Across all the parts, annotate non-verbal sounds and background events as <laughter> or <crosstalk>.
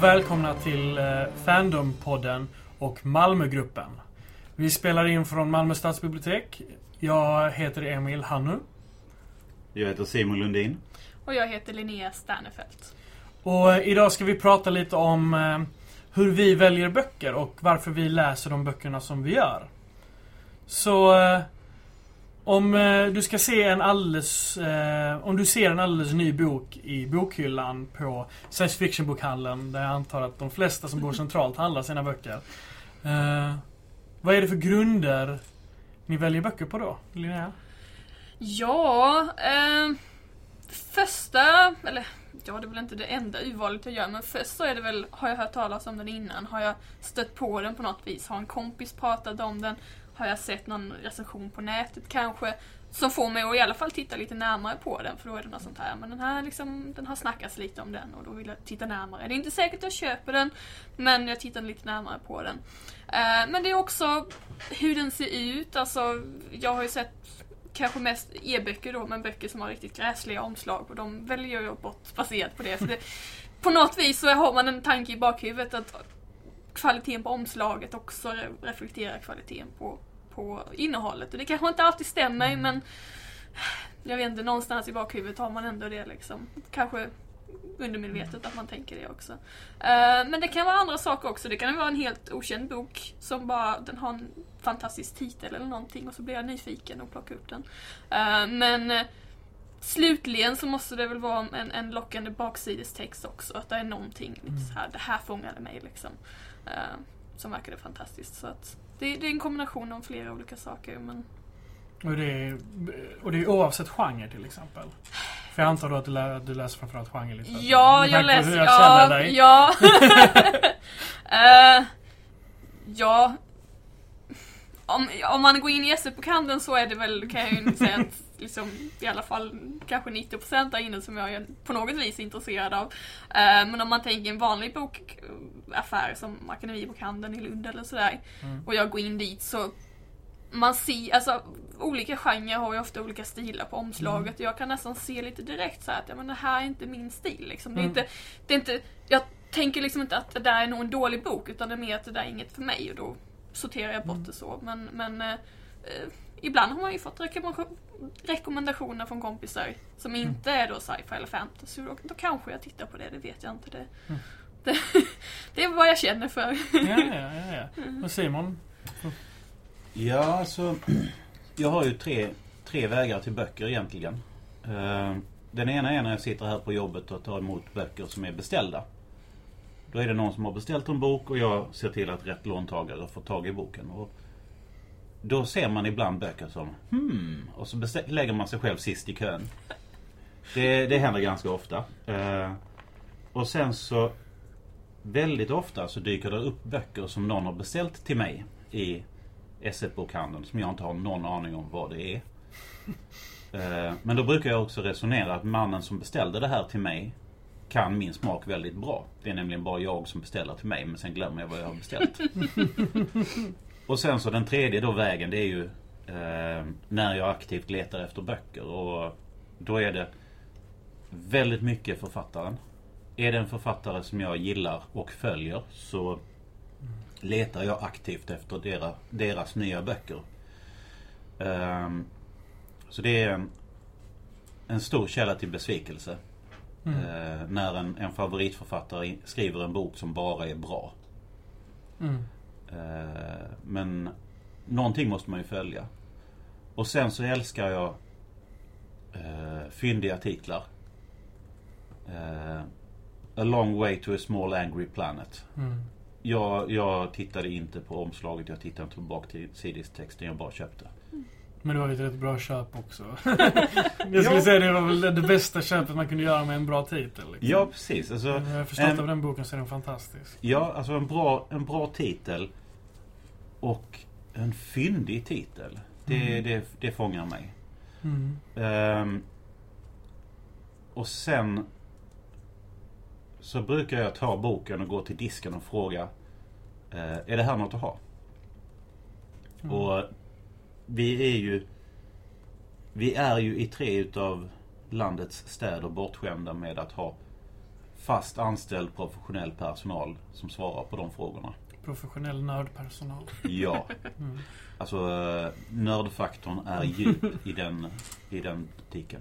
och välkomna till eh, Fandom-podden och Malmögruppen. Vi spelar in från Malmö stadsbibliotek. Jag heter Emil Hannu. Jag heter Simon Lundin. Och jag heter Linnea Sternefelt. Och eh, idag ska vi prata lite om eh, hur vi väljer böcker och varför vi läser de böckerna som vi gör. Så om eh, du ska se en alldeles... Eh, om du ser en alldeles ny bok i bokhyllan på science fiction-bokhandeln, där jag antar att de flesta som bor centralt handlar sina böcker. Eh, vad är det för grunder ni väljer böcker på då, Linnea? Ja, eh, första, eller ja det är väl inte det enda urvalet jag gör, men först så är det väl, har jag hört talas om den innan, har jag stött på den på något vis, har en kompis pratat om den, har jag sett någon recension på nätet kanske, som får mig att i alla fall titta lite närmare på den, för då är det något sånt här, men den här liksom, den har snackats lite om den och då vill jag titta närmare. Det är inte säkert att jag köper den, men jag tittar lite närmare på den. Eh, men det är också hur den ser ut, alltså jag har ju sett kanske mest e-böcker då, men böcker som har riktigt gräsliga omslag och de väljer jag bort baserat på det. Så det på något vis så har man en tanke i bakhuvudet att kvaliteten på omslaget också reflekterar kvaliteten på, på innehållet. Och det kanske inte alltid stämmer men jag vet inte, någonstans i bakhuvudet har man ändå det liksom. Kanske undermedvetet att man tänker det också. Eh, men det kan vara andra saker också. Det kan vara en helt okänd bok som bara den har en fantastisk titel eller någonting och så blir jag nyfiken och plockar upp den. Eh, men eh, slutligen så måste det väl vara en, en lockande baksidestext också. Att det är någonting lite så här, det här fångade mig liksom. Som verkade fantastiskt. Så att det, det är en kombination av flera olika saker. Men Och det, är, och det är oavsett genre till exempel? För jag antar då att du, lä, du läser framförallt genrelitteratur? Ja, jag läser... jag Ja, dig. ja. <laughs> Eh, ja. Om, om man går in i SE-bokhandeln så är det väl, kan jag ju säga att liksom, i alla fall kanske 90% där inne som jag är på något vis intresserad av. Eh, men om man tänker en vanlig bokaffär som Akademibokhandeln i Lund eller sådär Mm. och jag går in dit så man ser, alltså olika genrer har ju ofta olika stilar på omslaget och jag kan nästan se lite direkt så här att ja, men det här är inte min stil liksom. Det är Mm. inte, det är inte, jag tänker liksom inte att det där är nog en dålig bok utan det är mer att det där är inget för mig och då sorterar jag bort Mm. det så. Men, men eh, eh, ibland har man ju fått rekommendation, rekommendationer från kompisar som Mm. inte är då sci-fi eller fantasy. Då, då kanske jag tittar på det, det vet jag inte. Det, Mm. <laughs> det, det är vad jag känner för. Ja, ja, ja, ja. <laughs> Och Simon? Ja, alltså. <clears throat> Jag har ju tre, tre vägar till böcker egentligen. Eh, Den ena är när jag sitter här på jobbet och tar emot böcker som är beställda. Då är det någon som har beställt en bok och jag ser till att rätt låntagare får tag i boken. Och då ser man ibland böcker som hmm, och så lägger man sig själv sist i kön. Det, det händer ganska ofta. Eh, Och sen så väldigt ofta så dyker det upp böcker som någon har beställt till mig i SF-bokhandeln som jag inte har någon aning om vad det är. Eh, Men då brukar jag också resonera att mannen som beställde det här till mig kan min smak väldigt bra. Det är nämligen bara jag som beställer till mig men sen glömmer jag vad jag har beställt. <laughs> och sen så den tredje då vägen det är ju eh, när jag aktivt letar efter böcker och då är det väldigt mycket författaren. Är det en författare som jag gillar och följer så letar jag aktivt efter deras, deras nya böcker. Ehm, så det är en, en stor källa till besvikelse. Mm. eh, när en, en favoritförfattare skriver en bok som bara är bra. Mm. Eh, men någonting måste man ju följa. Och sen så älskar jag eh, fyndiga titlar. Eh, A long way to a small angry planet. Mm. Jag, jag tittade inte på omslaget, jag tittade inte på baksidestexten, jag bara köpte. Men det var ju ett rätt bra köp också. <laughs> <laughs> jag skulle säga det var väl det bästa köpet man kunde göra med en bra titel. Liksom. Ja, precis. Alltså, Jag har förstått ehm, av den boken så är den fantastisk. Ja, alltså en bra, en bra titel och en fyndig titel. Det, Mm. det, det fångar mig. Mm. Ehm, och sen så brukar jag ta boken och gå till disken och fråga eh, Är det här något att ha? Mm. Och vi är ju Vi är ju i tre utav landets städer bortskämda med att ha fast anställd professionell personal som svarar på de frågorna. Professionell nördpersonal. Ja. Mm. Alltså nördfaktorn är djup i den, i den butiken.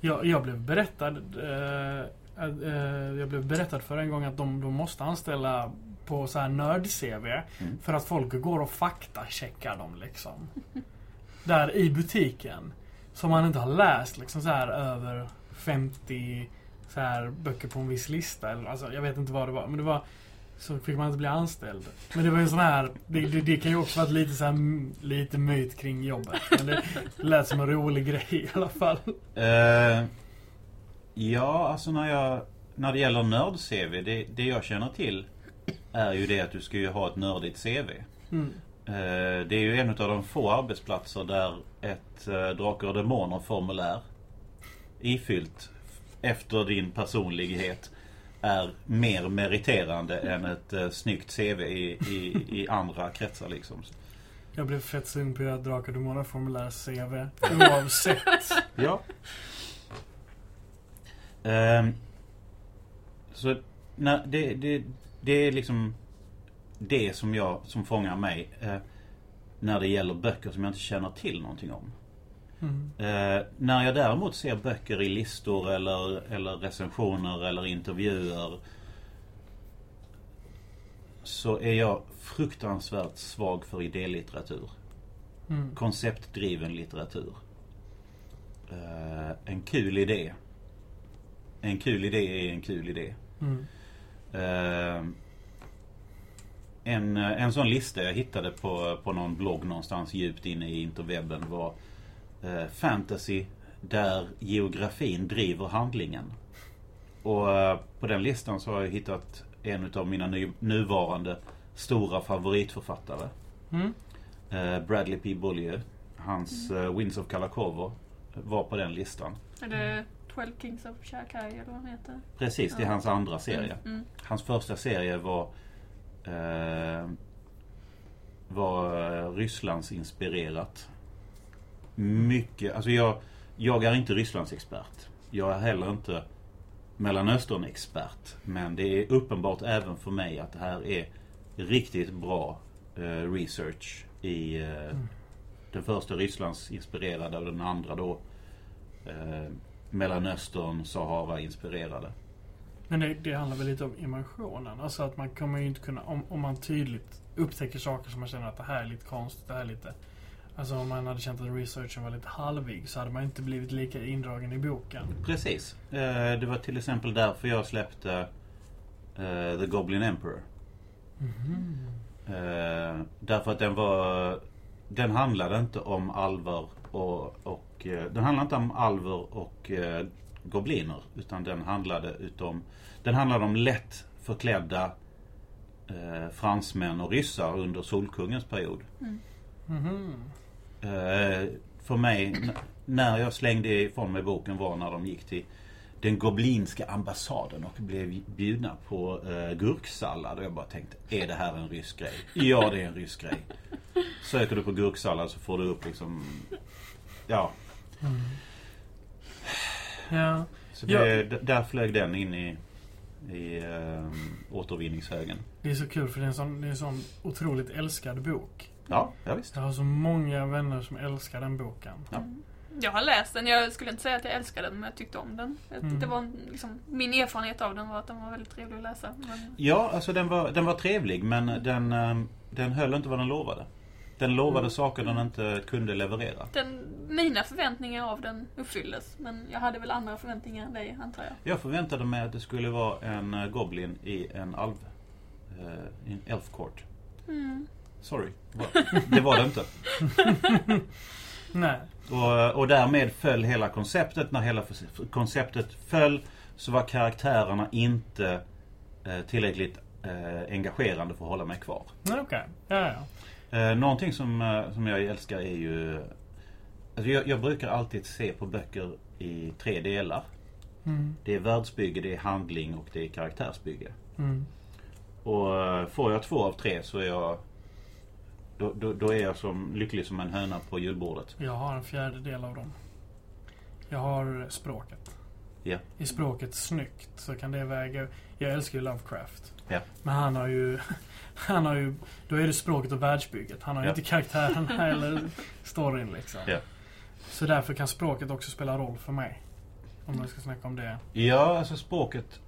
Jag, jag blev berättad eh, eh, Jag blev berättad för en gång att de, de måste anställa på så här nörd-CV. Mm. För att folk går och faktacheckar dem liksom. <laughs> Där i butiken. Som man inte har läst liksom så här över 50 så här böcker på en viss lista. Eller, alltså, jag vet inte vad det var. Men det var så fick man inte bli anställd. Men det var ju sån här, det, det, det kan ju också vara lite så här, lite myt kring jobbet. Men det lät som en rolig grej i alla fall. Eh, ja, alltså när jag... När det gäller nörd-CV, det, det jag känner till är ju det att du ska ju ha ett nördigt CV. Mm. Eh, det är ju en av de få arbetsplatser där ett eh, Drakar och Demoner-formulär ifyllt efter din personlighet är mer meriterande än ett eh, snyggt CV i, i, i andra kretsar liksom. Jag blev fett sugen på att göra Drakar och Demoner formulär CV. <laughs> Oavsett. Ja. Ehm, så när, det, det, det är liksom det som, jag, som fångar mig eh, när det gäller böcker som jag inte känner till någonting om. Mm. Eh, när jag däremot ser böcker i listor eller, eller recensioner eller intervjuer så är jag fruktansvärt svag för idélitteratur. Mm. Konceptdriven litteratur. Eh, en kul idé. En kul idé är en kul idé. Mm. Eh, en, en sån lista jag hittade på, på någon blogg någonstans djupt inne i interwebben var eh, Fantasy där geografin driver handlingen. Och eh, på den listan så har jag hittat en av mina ny, nuvarande stora favoritförfattare. Mm. Eh, Bradley P. Bullier. Hans eh, Winds of Kalakovo var på den listan. Är det 12 Kings of Shakai eller vad han heter? Precis, det är Ja. hans andra serie. Mm. Mm. Hans första serie var eh, var eh, Rysslands inspirerat. Mycket, alltså jag, jag är inte Rysslands expert. Jag är heller inte Mellanöstern-expert. Men det är uppenbart även för mig att det här är riktigt bra eh, research i eh, Mm. den första Rysslands inspirerade och den andra då eh, Mellanöstern, Sahara inspirerade. Men det, det handlar väl lite om immersionen. Alltså att man kommer ju inte kunna, om, om man tydligt upptäcker saker som man känner att det här är lite konstigt, det här är lite... Alltså om man hade känt att researchen var lite halvig så hade man inte blivit lika indragen i boken. Precis. Eh, det var till exempel därför jag släppte eh, The Goblin Emperor. Eh, därför att den var... Den handlade inte om alver och... och eh, den handlade inte om alver och eh, gobliner. Utan den handlade utom... Den handlade om lätt förklädda eh, fransmän och ryssar under Solkungens period. Mm. Mhm. Eh, för mig, när jag slängde ifrån mig boken var när de gick till den goblinska ambassaden och blev bjudna på eh, gurksallad. Och jag bara tänkte, är det här en rysk grej? Ja, det är en rysk grej. Söker du på gurksallad så får du upp liksom... Ja, Mm. Ja. så det, Ja. där flög den in i, i eh, återvinningshögen. Det är så kul för det är en sån, det är en sån otroligt älskad bok. Ja, ja visst. Jag har så många vänner som älskar den boken. Ja. Jag har läst den. Jag skulle inte säga att jag älskade den, men jag tyckte om den. Mm. Det var liksom, min erfarenhet av den var att den var väldigt trevlig att läsa. Men, Ja, alltså den var, den var trevlig men den, eh, den höll inte vad den lovade. Den lovade Mm. saker den inte kunde leverera. den, mina förväntningar av den uppfylldes. Men jag hade väl andra förväntningar än dig, antar jag. Jag förväntade mig att det skulle vara en eh, Goblin i en alv... eh, en Elf Court. Mm. Sorry. Det var det inte. <laughs> Nej. Och, och därmed föll hela konceptet. När hela konceptet föll så var karaktärerna inte eh, tillräckligt eh, engagerande för att hålla mig kvar. Okej. Ja, ja. Eh, någonting som, eh, som jag älskar är ju... Alltså jag, jag brukar alltid se på böcker i tre delar. Mm. Det är världsbygge, det är handling och det är karaktärsbygge. Mm. Och eh, får jag två av tre så är jag... Då, då, då är jag som lycklig som en höna på julbordet. Jag har en fjärde del av dem. Jag har språket. Ja. i språket snyggt så kan det väga... Jag älskar ju Lovecraft. Ja. Men han har ju... <laughs> Han har ju... Då är det språket och världsbygget. Han har ju Ja. inte karaktärerna eller storyn liksom. Ja. Så därför kan språket också spela roll för mig. Om man ska snacka om det. Ja, alltså språket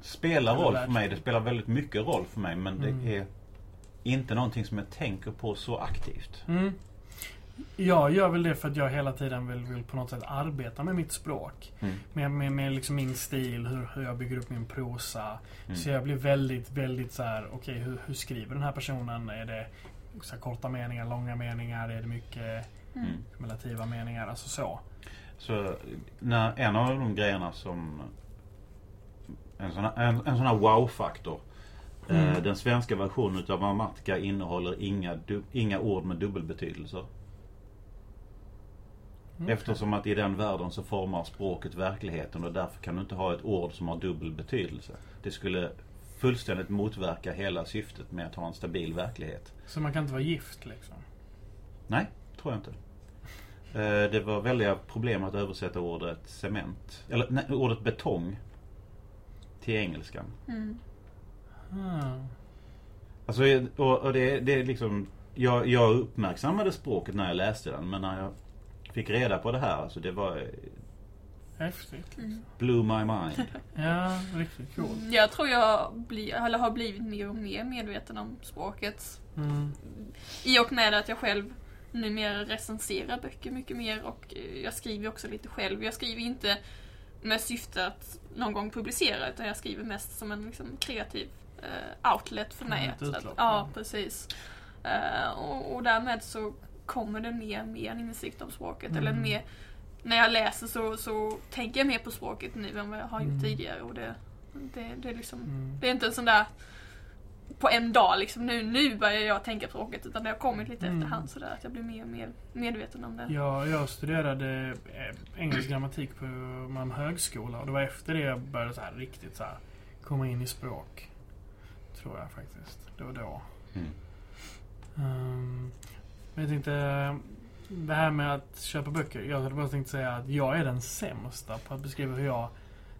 spelar roll för mig. Det spelar väldigt mycket roll för mig. Men Mm. det är inte någonting som jag tänker på så aktivt. Mm. Jag gör väl det för att jag hela tiden vill, vill på något sätt arbeta med mitt språk. Mm. Med, med, med liksom min stil, hur, hur jag bygger upp min prosa. Mm. Så jag blir väldigt, väldigt så här: okej hur, hur skriver den här personen? Är det så här, korta meningar, långa meningar? Är det mycket Mm. relativa meningar? Alltså så. Så när, en av de grejerna som en sån här, en, en sån här wow-faktor. Mm. Eh, den svenska versionen utav Mamatka innehåller inga, inga ord med dubbelbetydelser. Mm. Eftersom att i den världen så formar språket verkligheten och därför kan du inte ha ett ord som har dubbel betydelse. Det skulle fullständigt motverka hela syftet med att ha en stabil verklighet. Så man kan inte vara gift liksom? Nej, tror jag inte. Eh, Det var väldiga problem att översätta ordet cement, eller nej, ordet betong till engelskan. Mm. Ah. Alltså, och, och det, det är liksom, jag, jag uppmärksammade språket när jag läste den men när jag fick reda på det här, alltså det var Häftigt. Mm. blew my mind. <laughs> Ja, riktigt coolt. Mm, Jag tror jag bli, eller har blivit mer och mer medveten om språket. Mm. I och med att jag själv numera recenserar böcker mycket mer och eh, jag skriver också lite själv. Jag skriver inte med syfte att någon gång publicera utan jag skriver mest som en liksom, kreativ eh, outlet för mig. Mm, Att- ja, precis. Eh, och, och därmed så kommer det mer och mer en insikt om språket. Mm. Eller mer, när jag läser så, så tänker jag mer på språket nu än vad jag har gjort Mm. tidigare. Och det, det, det, är liksom, Mm. det är inte en sån där på en dag liksom, nu, nu börjar jag tänka på språket. Utan det har kommit lite Mm. efterhand sådär att jag blir mer och mer medveten om det. Ja, jag studerade eh, engelsk grammatik på Malmö högskola och det var efter det jag började så här riktigt så här komma in i språk. Tror jag faktiskt. Det var då. Mm. Um, men jag tänkte, det här med att köpa böcker. Jag hade bara tänkt säga att jag är den sämsta på att beskriva hur jag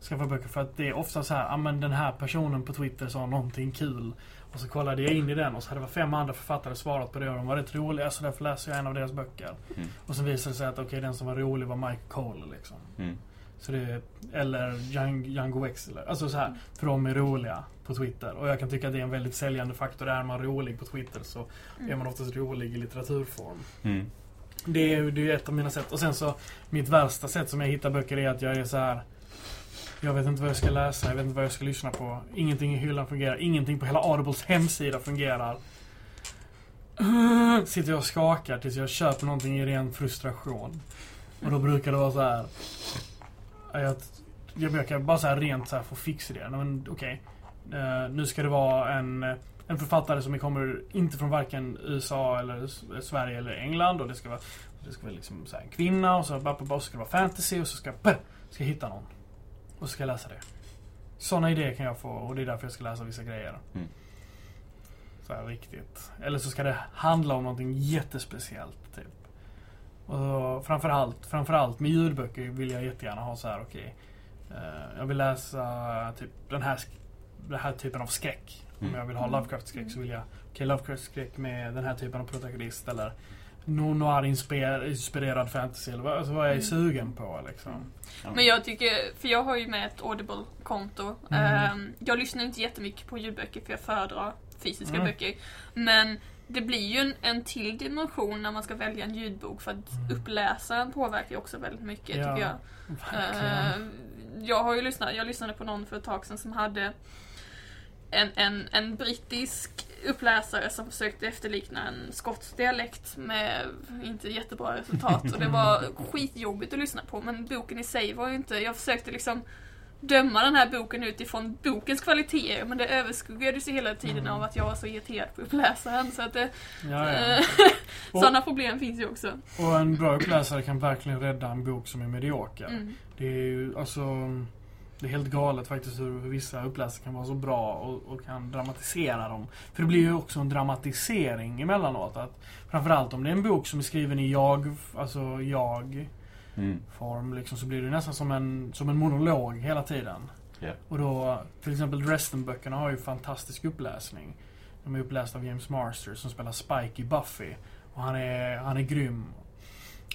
skaffar böcker. För att det är ofta så här, ja men den här personen på Twitter sa någonting kul. Och så kollade jag in i den och så hade det varit fem andra författare svarat på det och de var rätt roliga så därför läser jag en av deras böcker. Mm. Och så visade det sig att okej, den som var rolig var Mike Cole liksom. Mm. Så det, eller Young, Django Wexler. Alltså så här, för de är roliga på Twitter. Och jag kan tycka att det är en väldigt säljande faktor. Är man rolig på Twitter så är man oftast rolig i litteraturform. Mm. Det är ju ett av mina sätt. Och sen så, mitt värsta sätt som jag hittar böcker är att jag är så här. Jag vet inte vad jag ska läsa, jag vet inte vad jag ska lyssna på. Ingenting i hyllan fungerar, ingenting på hela Audibles hemsida fungerar. <clears throat> Sitter jag och skakar tills jag köper någonting i ren frustration. Och då brukar det vara så här. Ja, Jag, jag brukar bara så rent så här få fix i det. Nej, Men okej. Eh, nu ska det vara en, en författare som kommer inte från varken USA eller S- Sverige eller England. Och det ska vara, det ska vara liksom så en kvinna och så, bara, bara, så ska det vara fantasy och så ska, jag- ska jag hitta någon. Och så ska jag läsa det. Sådana idéer kan jag få och det är därför jag ska läsa vissa grejer. Mm. Så här riktigt. Eller så ska det handla om någonting jättespeciellt. Typ. Och framförallt, framförallt med ljudböcker vill jag jättegärna ha så här okej. eh, jag vill läsa typ den här, den här typen av skräck. Om Mm. jag vill ha Lovecraft-skräck så vill jag okej Lovecraft-skräck med den här typen av protagonist eller no- noir-inspirerad fantasy eller vad, alltså vad jag är Mm. sugen på liksom. Men jag tycker, för jag har ju med ett Audible-konto. Mm. Ehm, jag lyssnar inte jättemycket på ljudböcker för jag föredrar fysiska Mm. böcker. Men det blir ju en, en till dimension när man ska välja en ljudbok för att Mm. uppläsaren påverkar ju också väldigt mycket Ja, tycker jag. Eh, jag har ju lyssnat, jag lyssnade på någon för ett tag sedan som hade en, en, en brittisk uppläsare som försökte efterlikna en skotsk dialekt med inte jättebra resultat. Och det var <laughs> skitjobbigt att lyssna på men boken i sig var ju inte, jag försökte liksom döma den här boken utifrån bokens kvaliteter men det överskuggades ju hela tiden Mm. av att jag var så irriterad på uppläsaren. Så att det, ja, ja. eh, <laughs> sådana problem finns ju också. Och en bra uppläsare kan verkligen rädda en bok som är medioker. Mm. Det är ju alltså... Det är helt galet faktiskt hur hur vissa uppläsare kan vara så bra och, och kan dramatisera dem. För det blir ju också en dramatisering emellanåt. Att, framförallt om det är en bok som är skriven i jag, alltså jag Mm. form liksom, så blir det nästan som en, som en monolog hela tiden. Ja. Och då, till exempel Dresden-böckerna har ju fantastisk uppläsning. De är upplästa av James Marsters som spelar Spike i Buffy. Och han är, han är grym.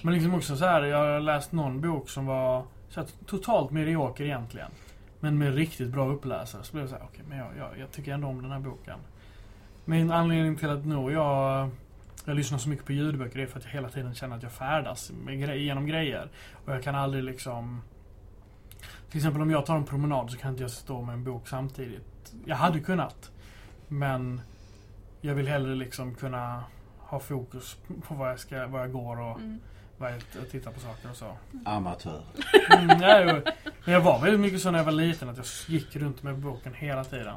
Men liksom också så här, jag har läst någon bok som var så här, totalt medioker egentligen. Men med riktigt bra uppläsare. Så blev det så här, okej, men jag, jag, jag tycker ändå om den här boken. Min anledning till att nog jag, jag lyssnar så mycket på ljudböcker är för att jag hela tiden känner att jag färdas med gre- genom grejer. Och jag kan aldrig liksom... Till exempel om jag tar en promenad så kan inte jag stå med en bok samtidigt. Jag hade kunnat. Men jag vill hellre liksom kunna ha fokus på vad jag, ska, vad jag går och Mm. vad jag tittar på saker och så. Amatör. Mm, jag, men jag var väldigt mycket så när jag var liten att jag gick runt med boken hela tiden.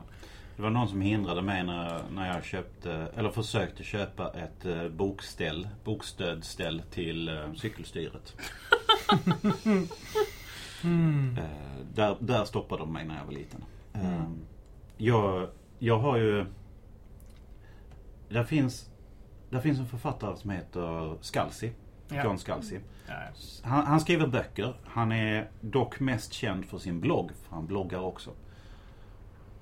Det var någon som hindrade mig när, när jag köpte, eller försökte köpa ett eh, bokställ, bokstödställ till eh, cykelstyret. <laughs> Mm. Eh, där, där stoppade de mig när jag var liten. Mm. jag, jag har ju... Där finns, där finns en författare som heter Scalzi. Ja. John Scalzi. Ja, Han, han skriver böcker. Han är dock mest känd för sin blogg. För han bloggar också.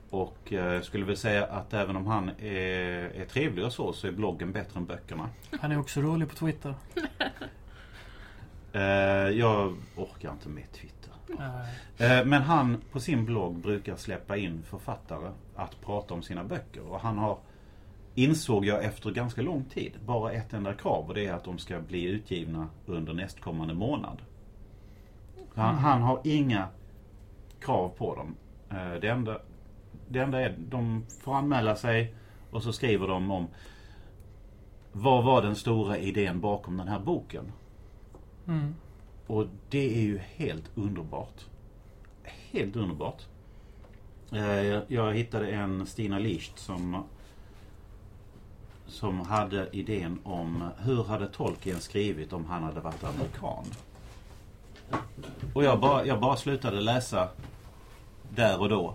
Och eh, jag skulle väl säga att även om han är, är trevlig och så, så är bloggen bättre än böckerna. Han är också rolig på Twitter. <laughs> Eh, jag orkar inte med Twitter. Eh, Men han på sin blogg brukar släppa in författare att prata om sina böcker. Och han har, insåg jag efter ganska lång tid, bara ett enda krav och det är att de ska bli utgivna under nästkommande månad. Han, Mm. han har inga krav på dem. Eh, Det enda, det enda är de får anmäla sig och så skriver de om vad var den stora idén bakom den här boken. mm. Och det är ju helt underbart. Helt underbart. Eh, jag- Jag hittade en Stina Licht som som hade idén om hur hade Tolkien skrivit om han hade varit amerikan. Och jag bara, jag bara slutade läsa där och då.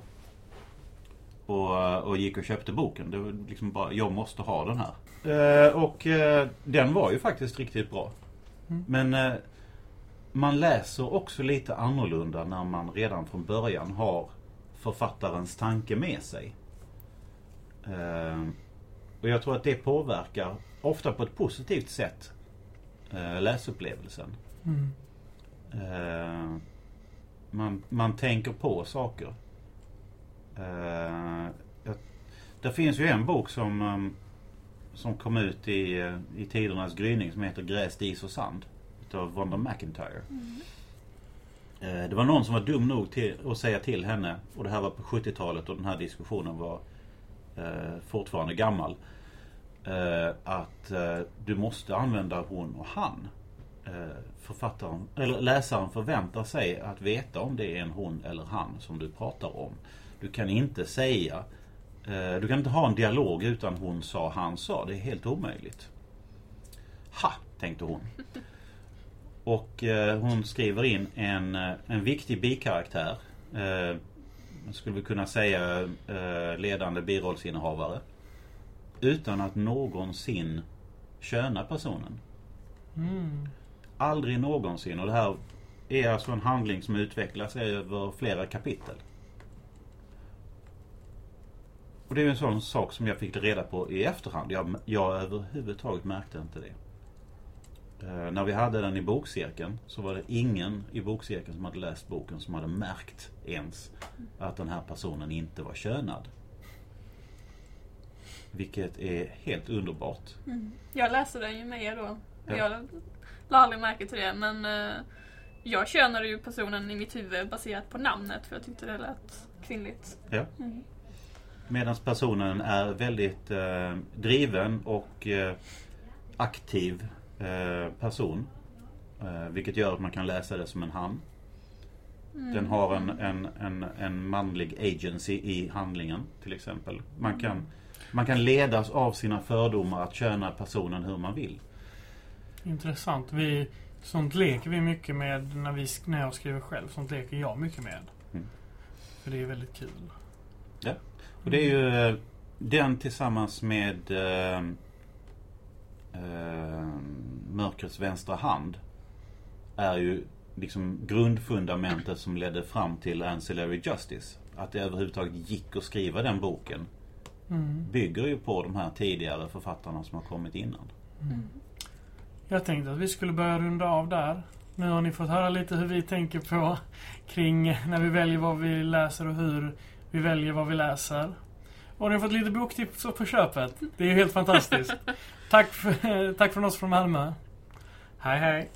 Och, och gick och köpte boken. Det var liksom bara, jag måste ha den här. Eh, och eh, den var ju faktiskt riktigt bra. Mm. Men eh, man läser också lite annorlunda när man redan från början har författarens tanke med sig. Eh, och jag tror att det påverkar, ofta på ett positivt sätt, eh, läsupplevelsen. Mm. Eh, man, man tänker på saker. Eh, jag, det finns ju en bok som, um, som kom ut i, eh, i tidernas gryning som heter Gräs, dis och sand. Utav Wanda McIntyre. Eh, det var någon som var dum nog till att säga till henne, och det här var på 70-talet och den här diskussionen var eh, fortfarande gammal. Eh, att eh, du måste använda hon och han. Författaren, eller läsaren förväntar sig att veta om det är en hon eller han som du pratar om. Du kan inte säga eh, Du kan inte ha en dialog utan hon sa, han sa. Det är helt omöjligt. Ha, tänkte hon. Och eh, hon skriver in en, eh, en viktig bikaraktär. Eh, skulle vi kunna säga eh, ledande birollsinnehavare. Utan att någonsin köna personen. Mm. Aldrig någonsin. Och det här är alltså en handling som utvecklas över flera kapitel. Och det är ju en sån sak som jag fick reda på i efterhand. Jag, jag överhuvudtaget märkte inte det. Eh, när vi hade den i bokcirkeln så var det ingen i bokcirkeln som hade läst boken som hade märkt ens att den här personen inte var könad. Vilket är helt underbart. Mm. Jag läste den ju med er då. Ja. Jag la aldrig märke till det men eh, jag könade ju personen i mitt huvud baserat på namnet för jag tyckte det lät kvinnligt. Ja. Mm. Medan personen är väldigt eh, driven och eh, aktiv eh, person. Eh, vilket gör att man kan läsa det som en han. Mm. Den har en, en, en, en manlig agency i handlingen till exempel. Man kan, man kan ledas av sina fördomar att köna personen hur man vill. Intressant. Vi, sånt leker vi mycket med när, vi, när jag skriver själv. Sånt leker jag mycket med. Mm. För det är väldigt kul. Och det är ju eh, den tillsammans med eh, eh, Mörkrets vänstra hand är ju liksom grundfundamentet som ledde fram till Ancillary Justice. Att det överhuvudtaget gick att skriva den boken Mm. bygger ju på de här tidigare författarna som har kommit innan. Jag tänkte att vi skulle börja runda av där. Nu har ni fått höra lite hur vi tänker på kring när vi väljer vad vi läser och hur vi väljer vad vi läser. Och ni har fått lite boktips på köpet. Det är ju helt fantastiskt. <laughs> tack, för, tack från oss från Malmö. Hej hej.